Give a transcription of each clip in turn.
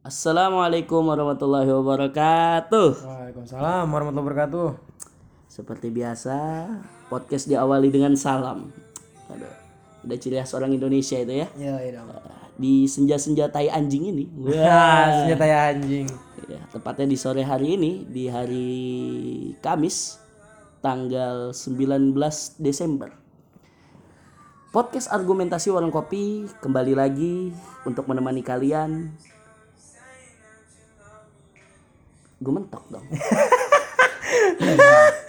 Assalamualaikum warahmatullahi wabarakatuh. Waalaikumsalam warahmatullahi wabarakatuh. Seperti biasa, podcast diawali dengan salam. Aduh, udah ciri khas orang Indonesia itu ya. Iya, iya. dong. Di senja-senja tai anjing ini. Wah, Wah. senjata ya anjing. Ya, tepatnya di sore hari ini, di hari Kamis, tanggal 19 Desember. Podcast argumentasi warung kopi kembali lagi untuk menemani kalian. Gue mentok dong.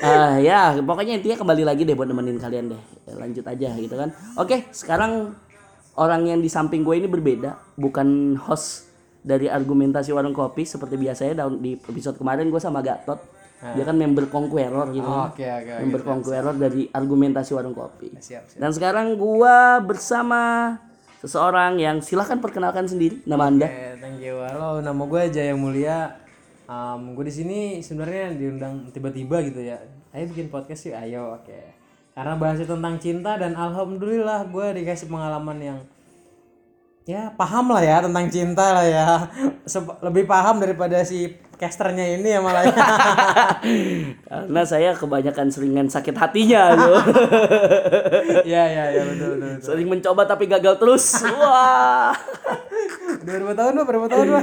Ah ya, pokoknya intinya kembali lagi deh buat nemenin kalian deh. Ya, Lanjut aja gitu kan. Oke, sekarang orang yang di samping gue ini berbeda, bukan host dari argumentasi warung kopi seperti biasanya daun- di episode kemarin gue sama Gatot. Dia kan member Conqueror gitu kan. Oke, oke, oke. Member Conqueror dari argumentasi warung kopi. Siap, siap. Dan sekarang gua bersama seseorang yang silahkan perkenalkan sendiri nama Anda. Oke, thank you. Halo, nama gue Jaya Mulia. Um, gue di sini sebenarnya diundang tiba-tiba gitu ya. Ayo bikin podcast yuk, ayo. Oke. Karena bahasnya tentang cinta dan alhamdulillah gue dikasih pengalaman yang ya paham lah ya tentang cinta lah ya. Lebih paham daripada si casternya ini ya malah ya. Karena saya kebanyakan seringan sakit hatinya gitu. Iya, iya, iya betul, betul. betul. Sering mencoba tapi gagal terus. Wah. Udah berapa tahun lu? Berapa tahun lu?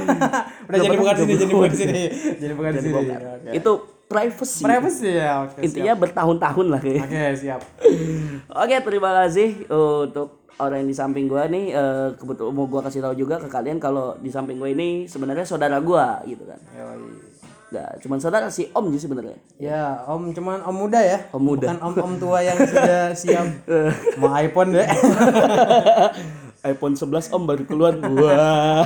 Udah jadi bukan sini, jadi bukan sini. Jadi bukan sini. Oke. Itu privacy. Privacy ya, oke. Intinya bertahun-tahun lah kayaknya. Oke, siap. Oke, terima kasih untuk orang yang di samping gua nih. Eh, kebetulan mau gua kasih tahu juga ke kalian kalau di samping gua ini sebenarnya saudara gua gitu kan. Yoi. Nggak, cuman saudara si Om sih sebenarnya. Ya, Om cuman Om muda ya. Om muda. Bukan Om-om tua yang sudah siap mau iPhone deh. iPhone 11 Om baru keluar. Wah.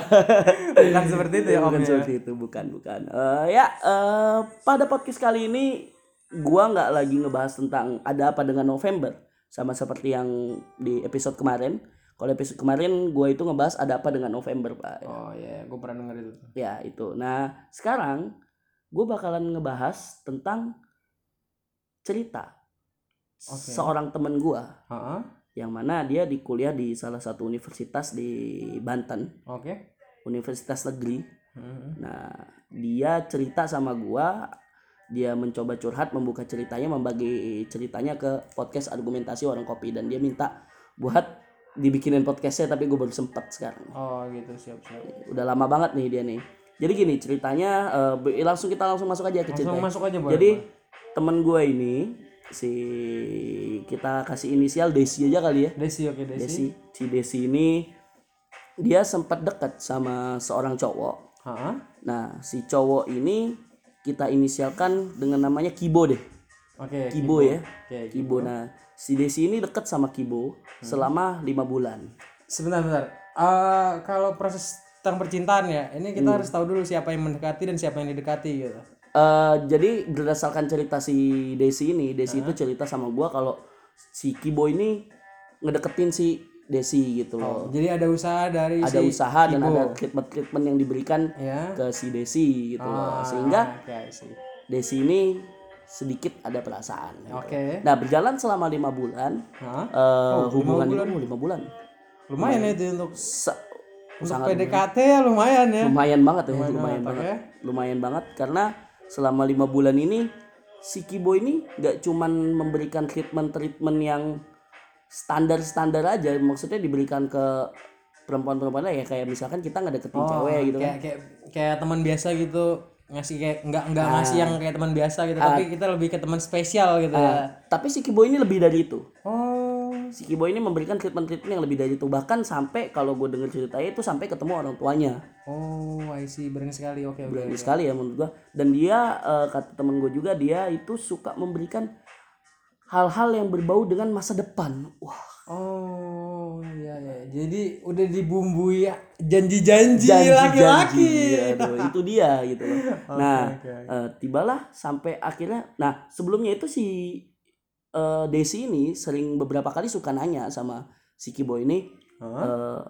Bukan seperti itu ya Om bukan ya. seperti itu, bukan, bukan. Eh, ya, eh, pada podcast kali ini gua nggak lagi ngebahas tentang ada apa dengan November sama seperti yang di episode kemarin. Kalau episode kemarin gua itu ngebahas ada apa dengan November, Pak. Oh iya, gue pernah denger itu. Ya, itu. Nah, sekarang gue bakalan ngebahas tentang cerita Oke. seorang temen gua Heeh. yang mana dia di kuliah di salah satu universitas di Banten, Oke. universitas negeri. Mhm. Nah, dia cerita sama gua, dia mencoba curhat, membuka ceritanya, membagi ceritanya ke podcast argumentasi warung kopi dan dia minta buat dibikinin podcastnya tapi gue baru sempet sekarang. Oh gitu, siap siap. Udah lama banget nih dia nih. Jadi gini ceritanya, be- langsung kita langsung masuk aja ke Langsung ceritanya. masuk aja boleh. Jadi boleh. temen gue ini si kita kasih inisial Desi aja kali ya. Desi oke Desi. Desi, si Desi ini dia sempat dekat sama seorang cowok. Heeh. Nah, si cowok ini kita inisialkan dengan namanya Kibo deh. Oke. Kibo, ya. Oke. Kibo. Nah, si Desi ini dekat sama Kibo selama lima bulan. Sebentar, bentar. Eh, kalau proses tentang percintaan ya, ini kita Hmm. harus tahu dulu siapa yang mendekati dan siapa yang didekati gitu. Eh, jadi berdasarkan cerita si Desi ini, Desi itu cerita sama gua kalau si Kibo ini ngedeketin si Desi gitu loh. Jadi ada usaha dari ada si usaha dan Kibo. ada treatment-treatment yang diberikan ya. ke si Desi gitu loh. Ah, Sehingga see. Desi ini sedikit ada perasaan. gitu. Oke. Nah, berjalan selama lima bulan Hah? eh hubungan bulan. itu lima bulan. Lumayan ya itu untuk Se- untuk PDKT ya lumayan ya. lumayan banget ya, Lumayan lumayan, banget, banget. Lumayan banget karena selama lima bulan ini si Kibo ini nggak cuman memberikan treatment-treatment yang standar-standar aja, maksudnya diberikan ke perempuan-perempuan ya kayak misalkan kita nggak deketin cewek gitu kan. kayak kayak kayak teman biasa gitu ngasih kayak nggak nggak Ah. ngasih yang kayak teman biasa gitu tapi kita lebih ke teman spesial gitu ya Tapi si Kibo ini lebih dari itu. oh Si Kibo ini memberikan treatment-treatment yang lebih dari itu. Bahkan sampai kalau gue denger ceritanya itu sampai ketemu orang tuanya. oh I see berani sekali oke oke berani sekali ya menurut gua dan dia eh, kata temen gue juga dia itu suka memberikan hal-hal yang berbau dengan masa depan. Wah. Oh iya ya jadi udah dibumbui janji-janji laki-laki. Aduh, itu dia gitu loh. Nah oke, oke. eh, tibalah sampai akhirnya nah sebelumnya itu si eh, Desi ini sering beberapa kali suka nanya sama si Kibo ini Hah? eh,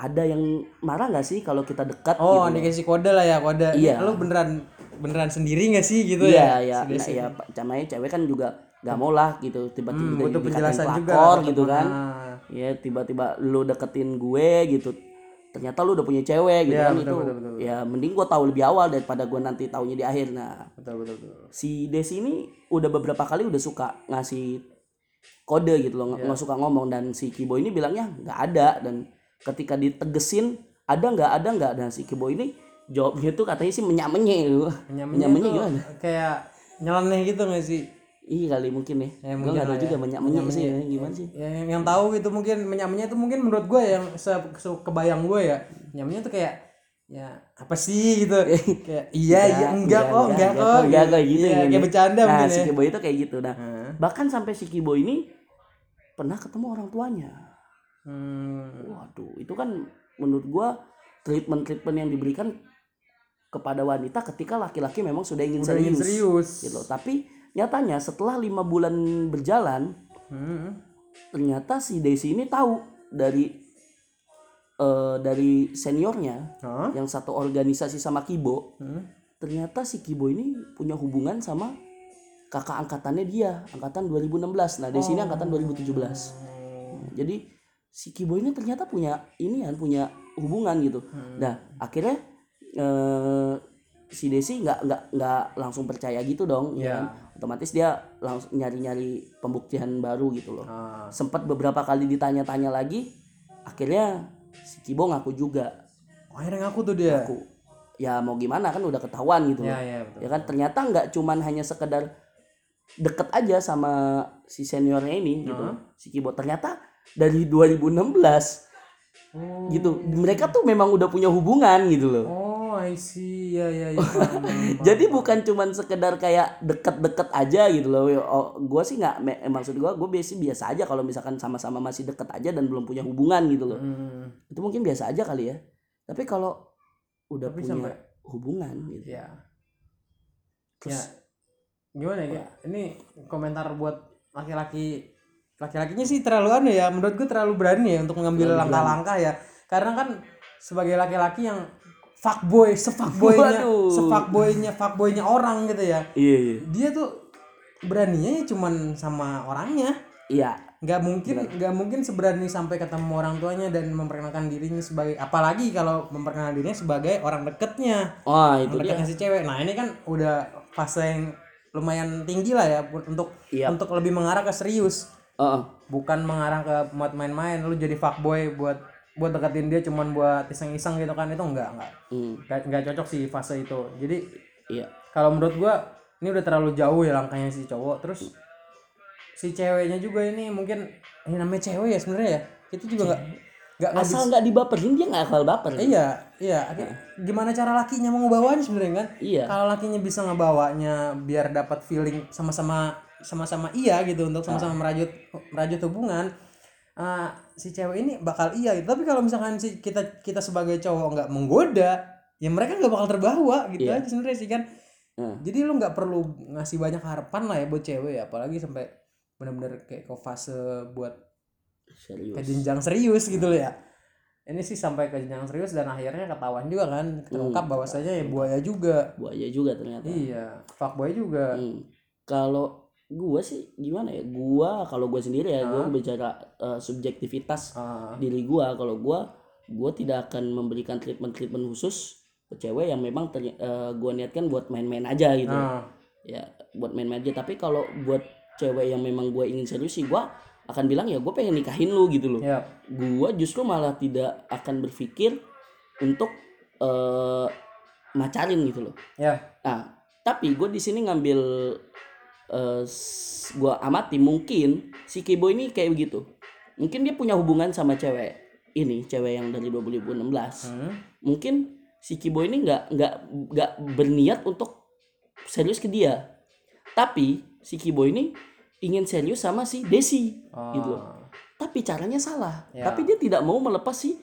ada yang marah nggak sih kalau kita dekat oh gitu dikasih kode lah ya kode. Iya. lu beneran beneran sendiri gak sih gitu iya ya? ya Si nah, Desi? ya? Pak, namanya cewek kan juga gak mau lah gitu tiba-tiba Hmm, butuh penjelasan juga gitu kan? Ah. ya tiba-tiba lu deketin gue gitu. Ternyata lu udah punya cewek gitu Iya, kan betul, itu betul, betul, ya mending gue tahu lebih awal daripada gue nanti taunya di akhir. Nah betul betul betul. si Desi ini udah beberapa kali udah suka ngasih kode gitu loh nggak nggak suka ngomong dan si Kibo ini bilangnya nggak ada. Dan ketika ditegesin ada nggak ada nggak dan si Kibo ini jawabnya tuh katanya sih menyak-menye. Menyamanya Menyak-menye tuh gimana? kayak nyeleneh gitu gak sih Iya kali mungkin ya. Ya, gue mungkin nggak tahu lah juga ya. menyak-menye sih ya, gimana sih? ya, yang, yang tahu gitu mungkin menyamanya itu mungkin menurut gue yang se, se- kebayang gue ya nyamanya tuh kayak ya apa sih gitu kayak iya iya enggak kok enggak kok enggak kok gitu Iya, gini. kayak bercanda nah, mungkin si ya Kibo itu kayak gitu nah Heeh. bahkan sampai si Kibo ini pernah ketemu orang tuanya hmm, waduh itu kan menurut gua treatment treatment yang diberikan kepada wanita ketika laki-laki memang sudah ingin udah ingin serius, serius. Gitu. Tapi nyatanya setelah lima bulan berjalan Hmm. ternyata si Desi ini tahu dari eh, dari seniornya Hah? yang satu organisasi sama Kibo Hmm. ternyata si Kibo ini punya hubungan sama kakak angkatannya dia angkatan 2016 nah Desi ini angkatan 2017 Nah, jadi si Kibo ini ternyata punya ini kan punya hubungan gitu. Nah akhirnya eh, si Desi nggak nggak nggak langsung percaya gitu dong ya Iya. kan? otomatis dia langsung nyari-nyari pembuktian baru gitu loh. Ah, sempat beberapa kali ditanya-tanya lagi akhirnya si Kibo ngaku juga. Oh, akhirnya ngaku tuh dia? Aku ya mau gimana kan udah ketahuan gitu ya loh. ya betul ya kan? ternyata nggak cuman hanya sekedar deket aja sama si seniornya ini gitu. Si Kibo. Ternyata dari 2016 oh, gitu mereka tuh memang udah punya hubungan gitu loh. Oh I see. Ya ya ya paham, jadi bukan cuman sekedar kayak deket-deket aja gitu loh. Oh, gue sih nggak eh, maksud gue gue biasa biasa aja kalau misalkan sama-sama masih deket aja dan belum punya hubungan gitu loh. Hmm, itu mungkin biasa aja kali ya. Tapi kalau udah Tapi punya sampai- hubungan gitu. Ya terus ya. Gimana ya? Ini komentar buat laki-laki laki-lakinya sih terlalu aneh ya. Menurut gue terlalu berani ya untuk mengambil langkah-langkah ya. Karena kan sebagai laki-laki yang fuckboy sefuckboynya Waduh. sefuckboynya fuckboynya orang gitu ya. Iya iya. Dia tuh beraninya ya cuman sama orangnya. Iya. Nggak mungkin nggak mungkin seberani sampai ketemu orang tuanya dan memperkenalkan dirinya sebagai apalagi kalau memperkenalkan dirinya sebagai orang deketnya. Wah itu orang dia. deketnya si cewek. Nah ini kan udah fase yang lumayan tinggi lah ya untuk Iya. untuk lebih mengarah ke serius. Heeh. bukan mengarah ke buat main-main. Lu jadi fuckboy buat buat deketin dia cuman buat iseng-iseng gitu kan itu enggak enggak Hmm, nggak nggak cocok sih fase itu jadi iya kalau menurut gua ini udah terlalu jauh ya langkahnya si cowok terus si ceweknya juga ini mungkin ini namanya cewek ya sebenarnya ya itu juga nggak nggak nggak asal nggak dibaperin dia nggak bakal baper Iya, iya. Gimana cara lakinya mau ngebawanya sebenarnya kan? Iya. Kalau lakinya bisa ngebawanya biar dapat feeling sama-sama sama-sama iya gitu untuk sama-sama merajut merajut hubungan. Eh, si cewek ini bakal iya gitu. Tapi kalau misalkan si kita kita sebagai cowok nggak menggoda, ya mereka nggak bakal terbawa gitu Iya. aja sebenarnya sih kan. Hmm. Jadi lu nggak perlu ngasih banyak harapan lah ya buat cewek ya, apalagi sampai benar-benar kayak ke fase buat serius ke jenjang serius gitu loh ya ini sih sampai ke jenjang serius dan akhirnya ketahuan juga kan terungkap bahwasanya ya buaya juga buaya juga ternyata iya fuckboy juga Hmm. Kalau gua sih gimana ya? Gua kalau gua sendiri ya, gua bicara eh, subjektivitas Ah, diri gua. Kalau gua gua tidak akan memberikan treatment-treatment khusus ke cewek yang memang eh, gua niatkan buat main-main aja gitu. nah, Ya, buat main-main aja. Tapi kalau buat cewek yang memang gua ingin serius sih gua akan bilang ya gue pengen nikahin lu gitu loh. ya Gua justru malah tidak akan berpikir untuk eh macarin gitu loh. ya Nah, tapi gue di sini ngambil eh s- gua amati mungkin si Kibo ini kayak begitu. Mungkin dia punya hubungan sama cewek ini, cewek yang dari 2016. hmm. Mungkin si Kibo ini nggak nggak nggak berniat untuk serius ke dia. Tapi si Kibo ini ingin serius sama si Desi Oh, gitu. Tapi caranya salah. Ya. Tapi dia tidak mau melepas si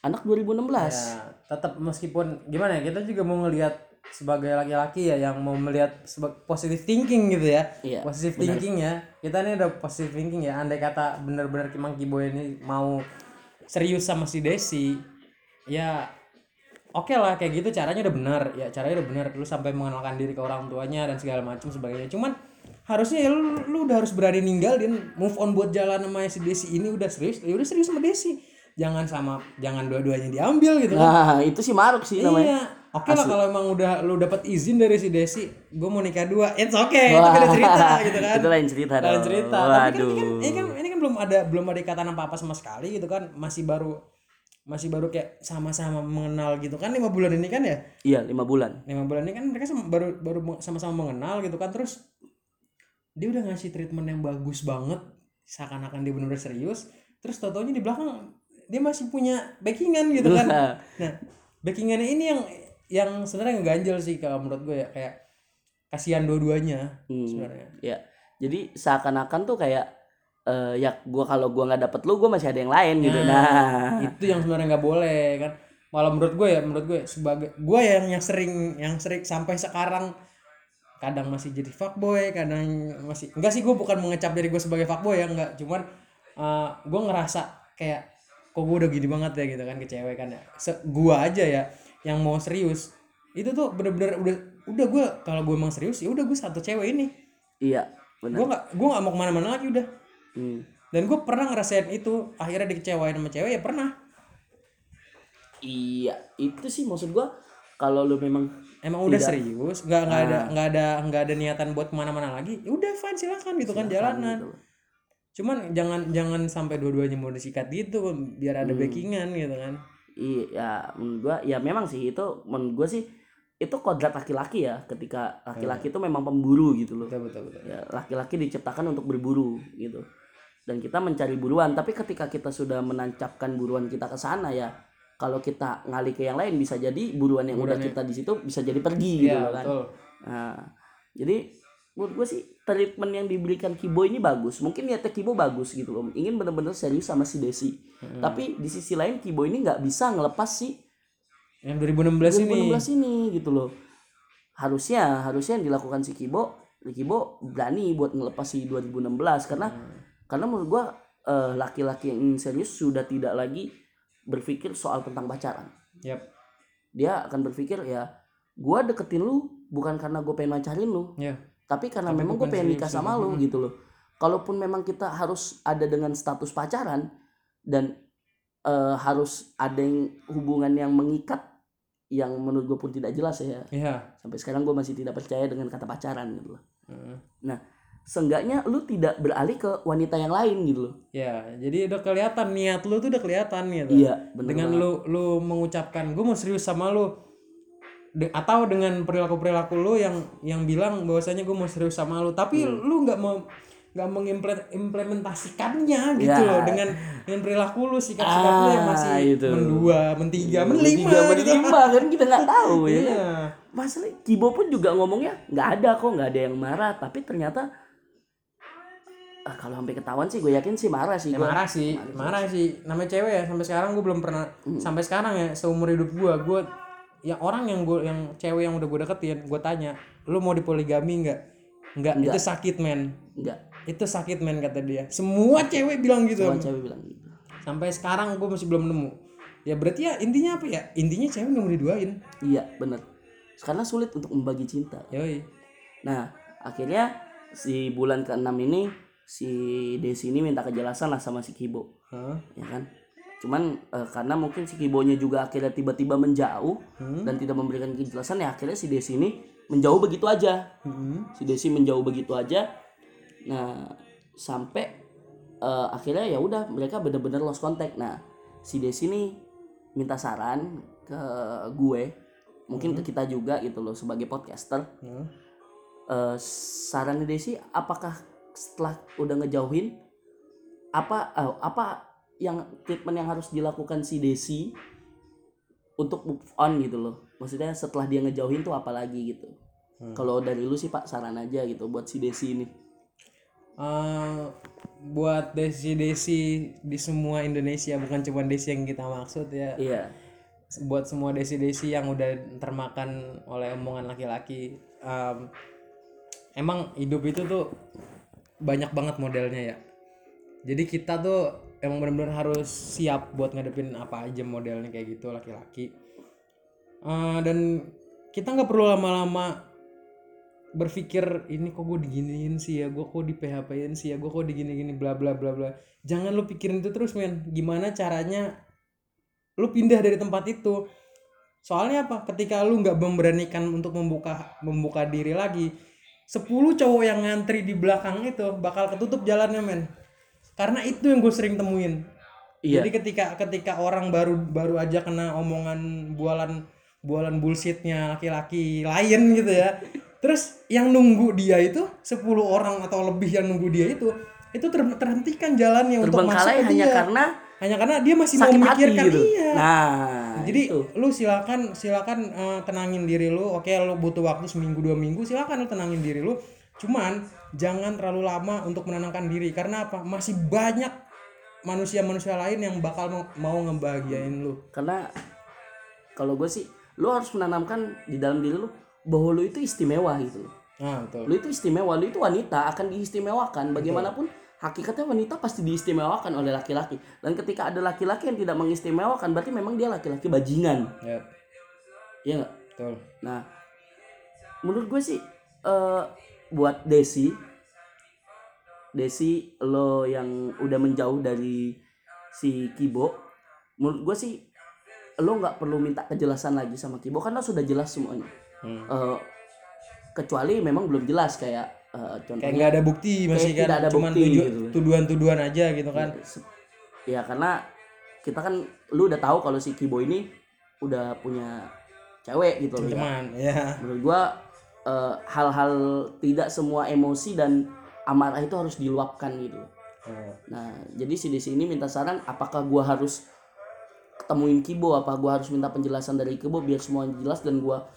anak 2016. ya tetap meskipun gimana ya kita juga mau ngelihat sebagai laki-laki ya yang mau melihat positive thinking gitu ya. Iya, positive thinking ya. Kita ini udah positive thinking ya. Andai kata bener-bener Kimang Kiboy ini mau serius sama si Desi ya oke lah kayak gitu caranya udah benar. Ya caranya udah benar. Lu sampai mengenalkan diri ke orang tuanya dan segala macam sebagainya. Cuman harusnya ya lu, lu udah harus berani ninggalin move on buat jalan sama si Desi ini. Udah serius ya udah serius sama Desi. Jangan sama jangan dua-duanya diambil gitu kan. Nah, itu sih maruk sih namanya. iya oke lah kalau emang udah lu dapat izin dari si Desi gue mau nikah dua. It's okay itu beda cerita gitu kan. Itu lain cerita lain cerita. Tapi kan ini, Waduh. kan ini kan ini kan belum ada belum ada ikatan apa apa sama sekali gitu kan. Masih baru masih baru kayak sama-sama mengenal gitu kan lima bulan ini kan ya? Iya, lima bulan. lima bulan ini kan mereka sama- baru baru sama-sama mengenal gitu kan. Terus dia udah ngasih treatment yang bagus banget. Seakan-akan dia benar-benar serius. Terus tau-taunya di belakang dia masih punya backingan gitu kan. Nah backingannya ini yang yang sebenarnya ngeganjel sih kalau menurut gue ya kayak kasihan dua-duanya Hmm. sebenarnya Ya. Jadi seakan-akan tuh kayak eh, ya gua kalau gua nggak dapet lu, gua masih ada yang lain gitu. Nah, itu yang sebenarnya nggak boleh kan malah menurut gue ya menurut gue sebagai gue yang yang sering yang sering sampai sekarang kadang masih jadi fuckboy kadang masih enggak sih gue bukan mengecap diri gue sebagai fuckboy ya enggak cuman uh, gue ngerasa kayak kok gue udah gini banget ya gitu kan ke cewek kan ya Se- gue aja ya yang mau serius itu tuh bener-bener udah udah gue kalau gue emang serius ya udah gue satu cewek ini iya, benar. gue nggak gue nggak mau ke mana-mana lagi udah Hmm. dan gue pernah ngerasain itu akhirnya dikecewain sama cewek ya pernah Iya, itu sih maksud gua kalau lu memang emang udah Tidak. serius nggak nggak ada nggak ada nggak ada niatan buat ke mana-mana lagi ya udah fine silakan gitu kan jalanan gitu. cuman jangan jangan sampai dua-duanya mau disikat gitu biar ada backingan gitu kan ya, menurut gua ya memang sih itu menurut gua sih itu kodrat laki-laki ya ketika laki-laki itu memang pemburu gitu loh. betul betul betul Ya, laki-laki diciptakan untuk berburu gitu. Dan kita mencari buruan, tapi ketika kita sudah menancapkan buruan kita ke sana ya kalau kita ngalih ke yang lain bisa jadi buruan yang udah kita di situ bisa jadi pergi gitu Iya, loh kan. betul Nah, jadi menurut gue sih treatment yang diberikan Kibo ini bagus. Mungkin niatnya Kibo bagus gitu loh. Ingin bener-bener serius sama si Desi. Tapi di sisi lain Kibo ini nggak bisa ngelepas si yang 2016 ini 2016 ini gitu loh. Harusnya harusnya yang dilakukan si Kibo, Kibo berani buat ngelepas si 2016 karena karena menurut gua eh, laki-laki yang ingin serius sudah tidak lagi berpikir soal tentang pacaran. yap Dia akan berpikir ya gua deketin lu bukan karena gue pengen pacarin lu, ya tapi karena Tapi memang gue pengen nikah sama lu gitu loh. Kalaupun memang kita harus ada dengan status pacaran dan eh, harus ada yang hubungan yang mengikat yang menurut gue pun tidak jelas ya. Iya. Sampai sekarang gue masih tidak percaya dengan kata pacaran gitu loh. Heeh. seenggaknya lu tidak beralih ke wanita yang lain gitu loh. Ya jadi udah kelihatan niat lu tuh udah kelihatan gitu. Iya bener dengan banget. lu lu mengucapkan gue mau serius sama lu De- atau dengan perilaku perilaku lu yang yang bilang bahwasanya gue mau serius sama lu. Tapi lu nggak mau nggak mengimplementasikannya gitu Ya. loh. Dengan dengan perilaku lu sikap sikap lu yang Ah, masih itu. mendua mentiga Tiga, menlima gitu. berlima kan kita nggak tahu ya. Kan? iya. Masalah Kibo pun juga ngomongnya nggak ada kok nggak ada yang marah. Tapi ternyata ah, kalau sampai ketahuan sih gue yakin sih marah sih Ya, gua. marah sih marah sih. namanya cewek ya sampai sekarang gue belum pernah sampai sekarang ya seumur hidup gue gue yang orang yang gue yang cewek yang udah gue deketin gue tanya lu mau dipoligami nggak? Nggak itu sakit men. Nggak. Itu sakit men kata dia. Semua cewek bilang gitu. Semua cewek bilang gitu. Sampai sekarang gue masih belum nemu. Ya berarti ya intinya apa ya? Intinya cewek nggak mau diduain. Iya bener. Karena sulit untuk membagi cinta. Yoi. Nah akhirnya si bulan ke-6 ini si Desi ini minta kejelasan lah sama si Kibo. Hah? ya kan cuman eh, karena mungkin si Kibonya juga akhirnya tiba-tiba menjauh dan tidak memberikan kejelasan ya akhirnya si Desi ini menjauh begitu aja. Hmm. si Desi menjauh begitu aja. Nah sampai eh, akhirnya ya udah mereka bener-bener lost contact. Nah si Desi nih minta saran ke gue mungkin ke kita juga gitu loh sebagai podcaster. Hmm. Eh, saran Desi apakah setelah udah ngejauhin apa eh, apa yang treatment yang harus dilakukan si Desi untuk move on gitu loh. Maksudnya setelah dia ngejauhin tuh apa lagi gitu. Kalau dari lu sih pak saran aja gitu buat si Desi ini. Eh, buat desi-desi di semua Indonesia bukan cuma desi yang kita maksud ya. Iya. Buat semua desi-desi yang udah termakan oleh omongan laki-laki em, emang hidup itu tuh banyak banget modelnya ya. Jadi kita tuh emang benar-benar harus siap buat ngadepin apa aja modelnya kayak gitu laki-laki. Eh, dan kita nggak perlu lama-lama berpikir ini kok gue diginiin sih ya? Gue kok di PHP-in sih ya? Gue kok digini-gini? Bla bla bla bla. Jangan lu pikirin itu terus men. Gimana caranya lu pindah dari tempat itu? Soalnya apa? Ketika lu nggak memberanikan untuk membuka membuka diri lagi 10 cowok yang ngantri di belakang itu bakal ketutup jalannya men karena itu yang gue sering temuin Iya. jadi ketika ketika orang baru baru aja kena omongan bualan bualan bullshitnya laki-laki lain gitu ya terus yang nunggu dia itu 10 orang atau lebih yang nunggu dia itu itu ter- terhentikan jalannya untuk masuk ke hanya dia. karena hanya karena dia masih mau memikirkan gitu. iya Nah, jadi itu. lu silakan silakan eh, tenangin diri lu oke lu butuh waktu seminggu dua minggu silakan lu tenangin diri lu cuman jangan terlalu lama untuk menenangkan diri. Karena apa? Masih banyak manusia-manusia lain yang bakal mau, mau ngebahagiain lu. Karena kalau gue sih lu harus menanamkan di dalam diri lu bahwa lu itu istimewa gitu. Loh. nah betul. Lu itu istimewa, lu itu wanita akan diistimewakan. Bagaimanapun hakikatnya wanita pasti diistimewakan oleh laki-laki. Dan ketika ada laki-laki yang tidak mengistimewakan berarti memang dia laki-laki bajingan. Ya ya nggak? Betul. Nah menurut gue sih eh buat Desi Desi lo yang udah menjauh dari si Kibo menurut gue sih lo nggak perlu minta kejelasan lagi sama Kibo karena sudah jelas semuanya Hmm. Eh, kecuali memang belum jelas kayak kayak contohnya nggak ada bukti masih Kayak tidak kan ada cuman bukti tuju- gitu. tuduhan-tuduhan aja gitu kan Se- ya karena kita kan lu udah tahu kalau si Kibo ini udah punya cewek gitu loh ya. ya menurut gua eh, hal-hal tidak semua emosi dan amarah itu harus diluapkan gitu. Oh. nah jadi si di sini minta saran apakah gua harus ketemuin Kibo? Apa gua harus minta penjelasan dari Kibo biar semuanya jelas dan gua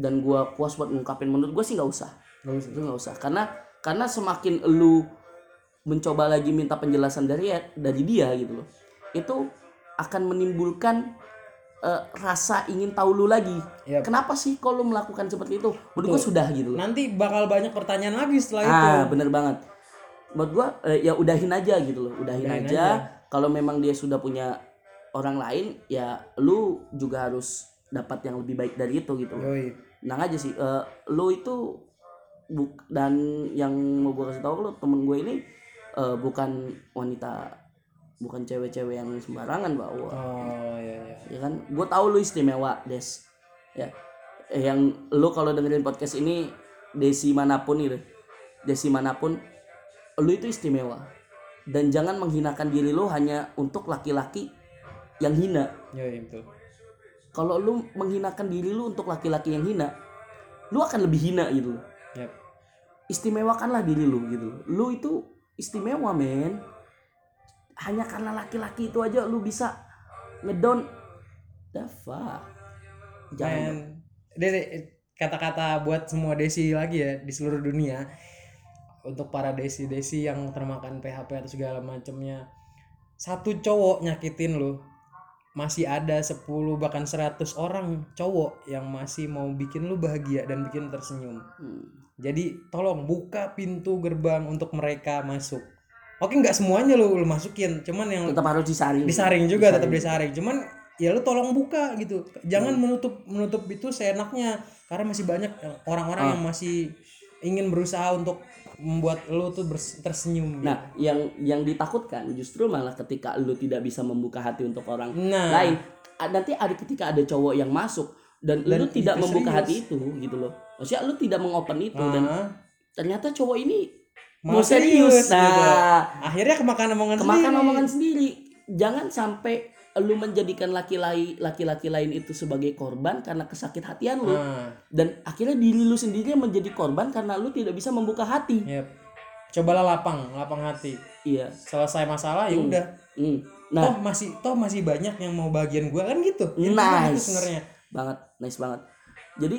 dan gua puas buat ngungkapin? Menurut gua sih nggak usah. Nggak usah. itu nggak usah. Karena karena semakin lu mencoba lagi minta penjelasan dari dari dia gitu loh itu akan menimbulkan eh, rasa ingin tahu lu lagi. Yap. kenapa sih kalau lu melakukan seperti itu? Menurut gua sudah gitu loh. Nanti bakal banyak pertanyaan lagi setelah itu. ah bener banget. Menurut gua eh, ya udahin aja gitu loh. Udahin, Udahin aja, aja. kalau memang dia sudah punya orang lain ya lu juga harus dapat yang lebih baik dari itu gitu Yoi. Nang aja sih eh, lu itu buk dan yang mau gue kasih tahu lu temen gue ini eh, bukan wanita bukan cewek-cewek yang sembarangan bahwa oh iya iya. Ya kan? Gue tahu lu istimewa des. Ya. Eh, yang lu kalau dengerin podcast ini desi mana pun deh desi mana pun lu itu istimewa. Dan jangan menghinakan diri lu hanya untuk laki-laki yang hina. Yoi, betul. Kalau lu menghinakan diri lu untuk laki-laki yang hina lu akan lebih hina gitu. Yap. istimewakanlah diri lu gitu. Lu itu istimewa men hanya karena laki-laki itu aja lu bisa ngedown. The fuck? Jangan Dede, kata-kata buat semua desi lagi ya di seluruh dunia. Untuk para desi-desi yang termakan PHP atau segala macamnya. Satu cowok nyakitin lo masih ada 10 bahkan 100 orang cowok yang masih mau bikin lu bahagia dan bikin lu tersenyum. Hmm. jadi tolong buka pintu gerbang untuk mereka masuk oke nggak semuanya lu, lu masukin. Cuman yang tetap harus disaring. Disaring juga tetap disaring. cuman ya lu tolong buka gitu. Jangan menutup menutup itu seenaknya. Karena masih banyak orang-orang yang masih ingin berusaha untuk membuat lu tuh tersenyum gitu. nah yang yang ditakutkan justru malah ketika lu tidak bisa membuka hati untuk orang nah. lain nanti ada ketika ada cowok yang masuk dan, Dan lu tidak membuka serius. hati itu gitu loh. Maksudnya lu tidak mengopen itu dan ah, ternyata cowok ini mau serius, gitu. nah akhirnya kemakan omongan kemakan sendiri. omongan sendiri. Jangan sampai lu menjadikan laki-laki laki-laki lain itu sebagai korban karena kesakit hatian lu. Nah, dan akhirnya diri lu sendiri yang menjadi korban karena lu tidak bisa membuka hati. Yep. cobalah lapang lapang hati. Iya. Selesai masalah ya udah. Hmm. toh nah masih toh masih banyak yang mau bagian gua kan gitu. Nice. Intinya gitu sebenarnya? Banget nice banget. Jadi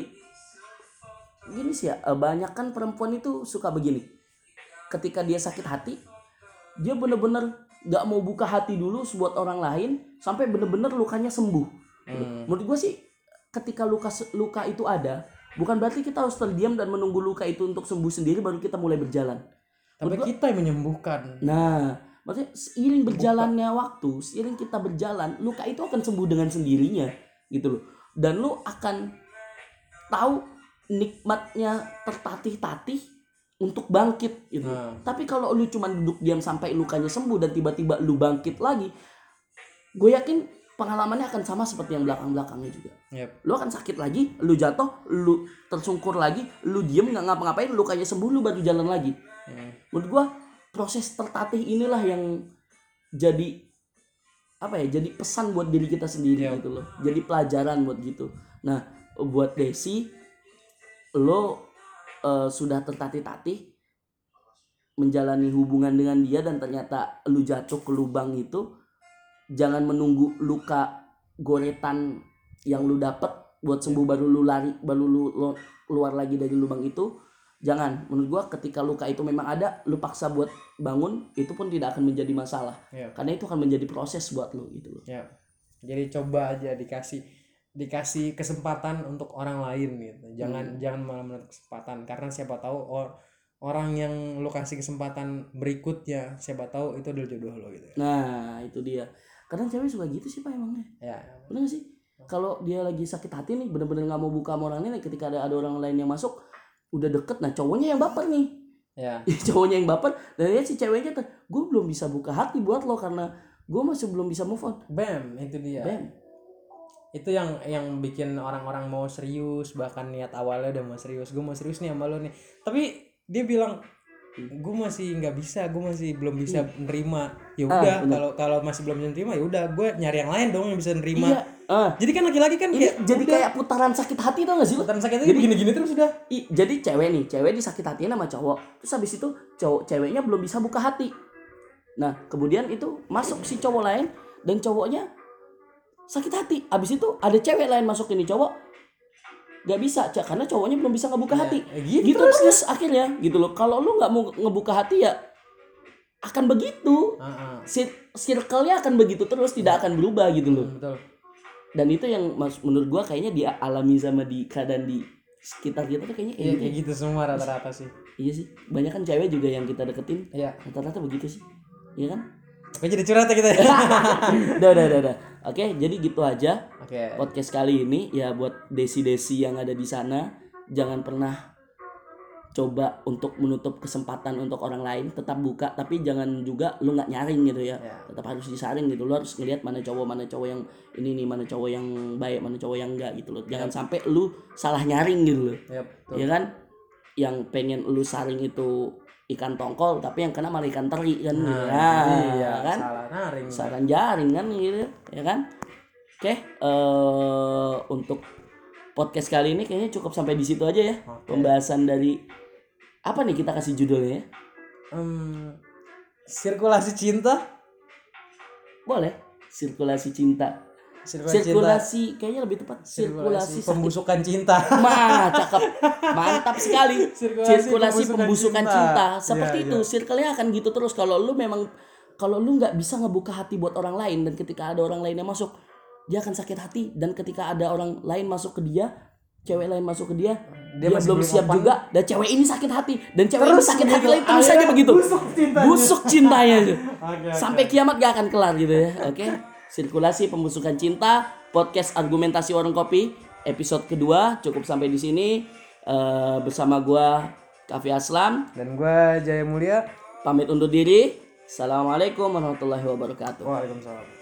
gini sih ya eh, banyak kan perempuan itu suka begini ketika dia sakit hati dia bener-bener gak mau buka hati dulu buat orang lain sampai bener-bener lukanya sembuh. Hmm. menurut gue sih ketika luka luka itu ada bukan berarti kita harus terdiam dan menunggu luka itu untuk sembuh sendiri baru kita mulai berjalan. Tapi kita yang menyembuhkan. Nah maksudnya seiring berjalannya waktu seiring kita berjalan luka itu akan sembuh dengan sendirinya gitu loh. Dan lu akan tahu nikmatnya tertatih-tatih untuk bangkit gitu Nah. tapi kalau lu cuma duduk diam sampai lukanya sembuh dan tiba-tiba lu bangkit lagi gue yakin pengalamannya akan sama seperti yang belakang-belakangnya juga. Yep. Lu akan sakit lagi, lu jatuh, lu tersungkur lagi, lu diem nggak ngapa-ngapain, lu kayak sembuh, lu baru jalan lagi. Hmm. Menurut gua proses tertatih inilah yang jadi apa ya? Jadi pesan buat diri kita sendiri Iya. gitu loh. Jadi pelajaran buat gitu. Nah, buat Desi, lo eh, sudah tertatih-tatih menjalani hubungan dengan dia dan ternyata lu jatuh ke lubang itu jangan menunggu luka goretan yang lu dapet buat sembuh baru lu lari baru lu lo- keluar lagi dari lubang itu jangan menurut gua ketika luka itu memang ada lu paksa buat bangun itu pun tidak akan menjadi masalah Iya. karena itu akan menjadi proses buat lu gitu loh Ya. Jadi coba aja dikasih dikasih kesempatan untuk orang lain gitu. Jangan jangan malah menutup kesempatan karena siapa tahu or- orang yang lu kasih kesempatan berikutnya siapa tahu itu adalah jodoh lo gitu. nah itu dia kadang cewek suka gitu sih pak emangnya Ya. bener gak sih kalau dia lagi sakit hati nih bener-bener nggak mau buka sama orang lain ketika ada ada orang lain yang masuk udah deket nah cowoknya yang baper nih Ya. cowoknya yang baper dan dia si ceweknya tuh gue belum bisa buka hati buat lo karena gue masih belum bisa move on Bam, itu dia. Bam. Itu yang yang bikin orang-orang mau serius bahkan niat awalnya udah mau serius. Gue mau serius nih sama lo nih. Tapi dia bilang gue masih nggak bisa, gue masih belum bisa nerima. Ya Ah, udah, bener. kalau kalau masih belum bisa nerima ya udah gue nyari yang lain dong yang bisa nerima. iya ah. Jadi kan laki-laki kan ini kayak jadi udah, kayak putaran sakit hati tau gak sih putaran sakit Jadi- gini-gini terus udah. I- jadi cewek nih cewek disakit hatiin sama cowok terus habis itu cowok ceweknya belum bisa buka hati nah kemudian itu masuk si cowok lain dan cowoknya sakit hati habis itu ada cewek lain masuk ini cowok gak bisa Cak, karena cowoknya belum bisa ngebuka hati eh, gitu gitu terus akhirnya gitu loh kalau lu nggak mau ngebuka hati ya akan begitu. Cir- circle-nya akan begitu terus tidak akan berubah gitu loh betul. dan itu yang mas- menurut gua kayaknya dialami sama di keadaan di sekitar kita tuh kayaknya kayak Iya gitu kayak gitu semua rata-rata sih. Iya sih, banyak kan cewek juga yang kita deketin Iya. rata-rata begitu sih, iya kan? Oke jadi curhat ya kita ya. udah, udah, udah, udah. Oke, jadi gitu aja Oke. podcast kali ini ya buat desi-desi yang ada di sana, jangan pernah coba untuk menutup kesempatan untuk orang lain, tetap buka, tapi jangan juga lu nggak nyaring gitu ya, Ya. tetap harus disaring gitu, lu harus ngelihat mana cowok mana cowok yang ini nih, mana cowok yang baik, mana cowok yang enggak gitu loh, jangan sampai lu salah nyaring gitu loh. Betul. ya kan yang pengen lu saring itu ikan tongkol tapi yang kena malah ikan teri kan Nah, ya, iya, kan salah naring. saran jaring kan gitu ya kan oke eh untuk podcast kali ini kayaknya cukup sampai di situ aja ya Oke. pembahasan dari apa nih kita kasih judulnya ya Em, sirkulasi cinta. boleh sirkulasi cinta Sirkulasi, cinta. sirkulasi kayaknya lebih tepat sirkulasi, sakit. pembusukan cinta. Mah, cakep. Mantap sekali. Sirkulasi Sirkulasi, pembusukan pembusukan cinta. cinta. Seperti Iya, itu, circle-nya akan gitu terus kalau lu memang kalau lu nggak bisa ngebuka hati buat orang lain dan ketika ada orang lain yang masuk, dia akan sakit hati dan ketika ada orang lain masuk ke dia, cewek lain masuk ke dia, dia, Dia masih belum siap open. juga dan cewek ini sakit hati dan cewek Terus ini sakit hati begitu, lagi terus aja begitu. busuk cintanya. Busuk cintanya. Oke, Sampai kiamat gak akan kelar gitu ya. Oke. Sirkulasi pembusukan cinta, podcast argumentasi warung kopi episode kedua cukup sampai di sini Eh, bersama gua Kavi Aslam Dan gue Jaya Mulia. pamit undur diri. Assalamualaikum warahmatullahi wabarakatuh. Waalaikumsalam.